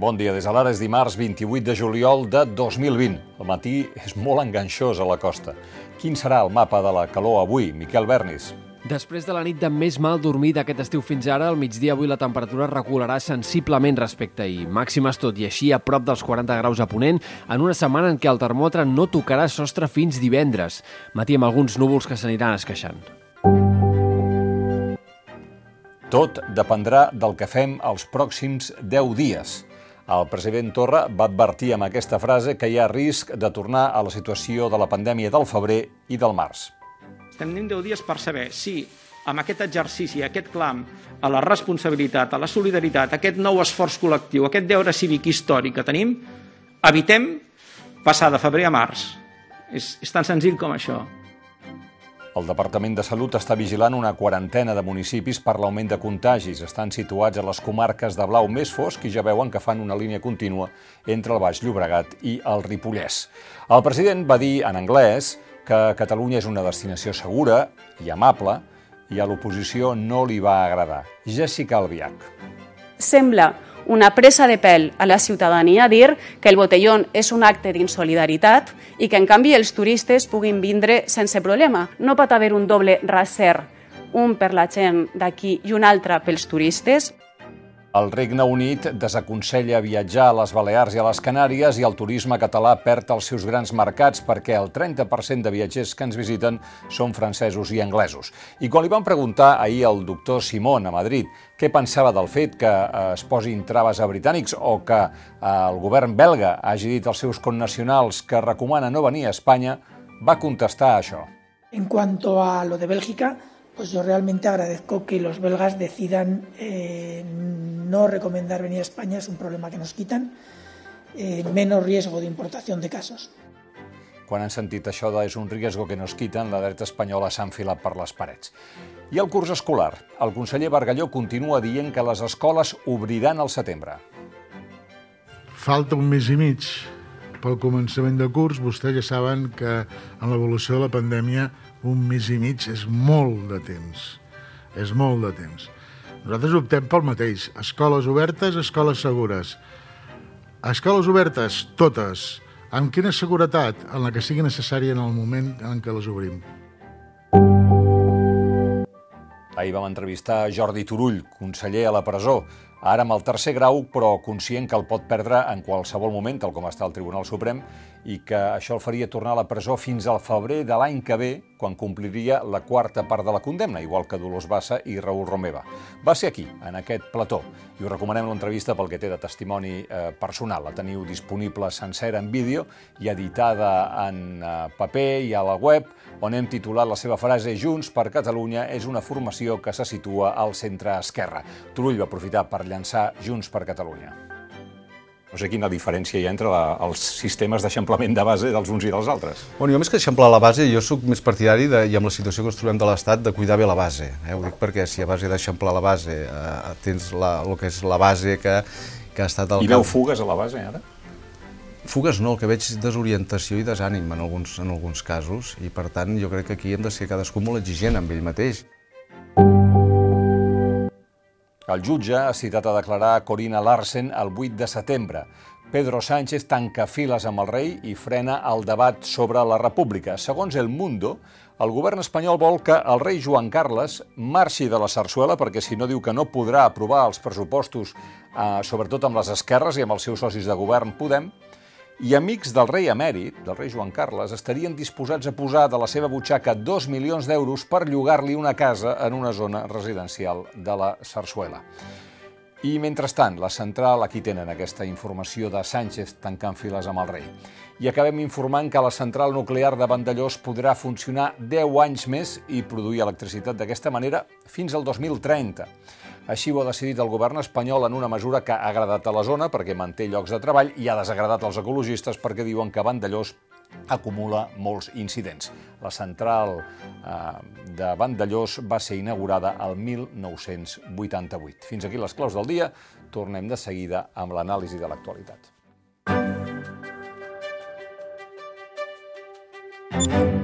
Bon dia, des de l'ara és dimarts 28 de juliol de 2020. El matí és molt enganxós a la costa. Quin serà el mapa de la calor avui, Miquel Bernis? Després de la nit de més mal dormir d'aquest estiu fins ara, al migdia avui la temperatura recularà sensiblement respecte a ahir. Màximes tot i així a prop dels 40 graus a Ponent, en una setmana en què el termòmetre no tocarà sostre fins divendres. Matí amb alguns núvols que s'aniran esqueixant. Tot dependrà del que fem els pròxims 10 dies. El president Torra va advertir amb aquesta frase que hi ha risc de tornar a la situació de la pandèmia del febrer i del març. Tenim 10 dies per saber si amb aquest exercici, aquest clam a la responsabilitat, a la solidaritat, aquest nou esforç col·lectiu, aquest deure cívic històric que tenim, evitem passar de febrer a març. És, és tan senzill com això. El Departament de Salut està vigilant una quarantena de municipis per l'augment de contagis. Estan situats a les comarques de blau més fosc i ja veuen que fan una línia contínua entre el Baix Llobregat i el Ripollès. El president va dir en anglès que Catalunya és una destinació segura i amable i a l'oposició no li va agradar. Jessica Albiach. Sembla una presa de pèl a la ciutadania dir que el botellón és un acte d'insolidaritat i que, en canvi, els turistes puguin vindre sense problema. No pot haver un doble raser, un per la gent d'aquí i un altre pels turistes. El Regne Unit desaconsella viatjar a les Balears i a les Canàries i el turisme català perd els seus grans mercats perquè el 30% de viatgers que ens visiten són francesos i anglesos. I quan li van preguntar ahir al doctor Simón a Madrid què pensava del fet que eh, es posin traves a britànics o que eh, el govern belga hagi dit als seus connacionals que recomana no venir a Espanya, va contestar això. En cuanto a lo de Bélgica, pues yo realmente agradezco que los belgas decidan eh, no recomendar venir a España, es un problema que nos quitan, eh, menos riesgo de importación de casos. Quan han sentit això de és un riesgo que nos quiten, la dreta espanyola s'ha enfilat per les parets. I el curs escolar. El conseller Bargalló continua dient que les escoles obriran al setembre. Falta un mes i mig pel començament de curs. Vostès ja saben que en l'evolució de la pandèmia un mes i mig és molt de temps. És molt de temps. Nosaltres optem pel mateix. Escoles obertes, escoles segures. Escoles obertes, totes. Amb quina seguretat? En la que sigui necessària en el moment en què les obrim. Ahir vam entrevistar Jordi Turull, conseller a la presó, ara amb el tercer grau, però conscient que el pot perdre en qualsevol moment, tal com està el Tribunal Suprem, i que això el faria tornar a la presó fins al febrer de l'any que ve, quan compliria la quarta part de la condemna, igual que Dolors Bassa i Raül Romeva. Va ser aquí, en aquest plató, i us recomanem l'entrevista pel que té de testimoni eh, personal. La teniu disponible sencera en vídeo i editada en eh, paper i a la web, on hem titulat la seva frase Junts per Catalunya és una formació que se situa al centre esquerra. Turull va aprofitar per llançar Junts per Catalunya. No sé quina diferència hi ha entre la, els sistemes d'eixamplament de base dels uns i dels altres. Bueno, jo més que eixamplar la base, jo sóc més partidari, de, i amb la situació que ens trobem de l'Estat, de cuidar bé la base. Eh? Ho dic perquè si a base d'eixamplar la base eh, tens la, el que és la base que, que ha estat... El I veu fugues a la base, ara? Fugues no, el que veig és desorientació i desànim en alguns, en alguns casos, i per tant jo crec que aquí hem de ser cadascú molt exigent amb ell mateix. El jutge ha citat a declarar Corina Larsen el 8 de setembre. Pedro Sánchez tanca files amb el rei i frena el debat sobre la república. Segons El Mundo, el govern espanyol vol que el rei Joan Carles marxi de la sarsuela perquè si no diu que no podrà aprovar els pressupostos, eh, sobretot amb les esquerres i amb els seus socis de govern Podem, i amics del rei emèrit, del rei Joan Carles, estarien disposats a posar de la seva butxaca dos milions d'euros per llogar-li una casa en una zona residencial de la Sarsuela. I, mentrestant, la central, aquí tenen aquesta informació de Sánchez tancant files amb el rei. I acabem informant que la central nuclear de Vandellós podrà funcionar 10 anys més i produir electricitat d'aquesta manera fins al 2030. Així ho ha decidit el govern espanyol en una mesura que ha agradat a la zona perquè manté llocs de treball i ha desagradat als ecologistes perquè diuen que Vandellós acumula molts incidents. La central eh, de Vandellós va ser inaugurada el 1988. Fins aquí les claus del dia. Tornem de seguida amb l'anàlisi de l'actualitat. thank you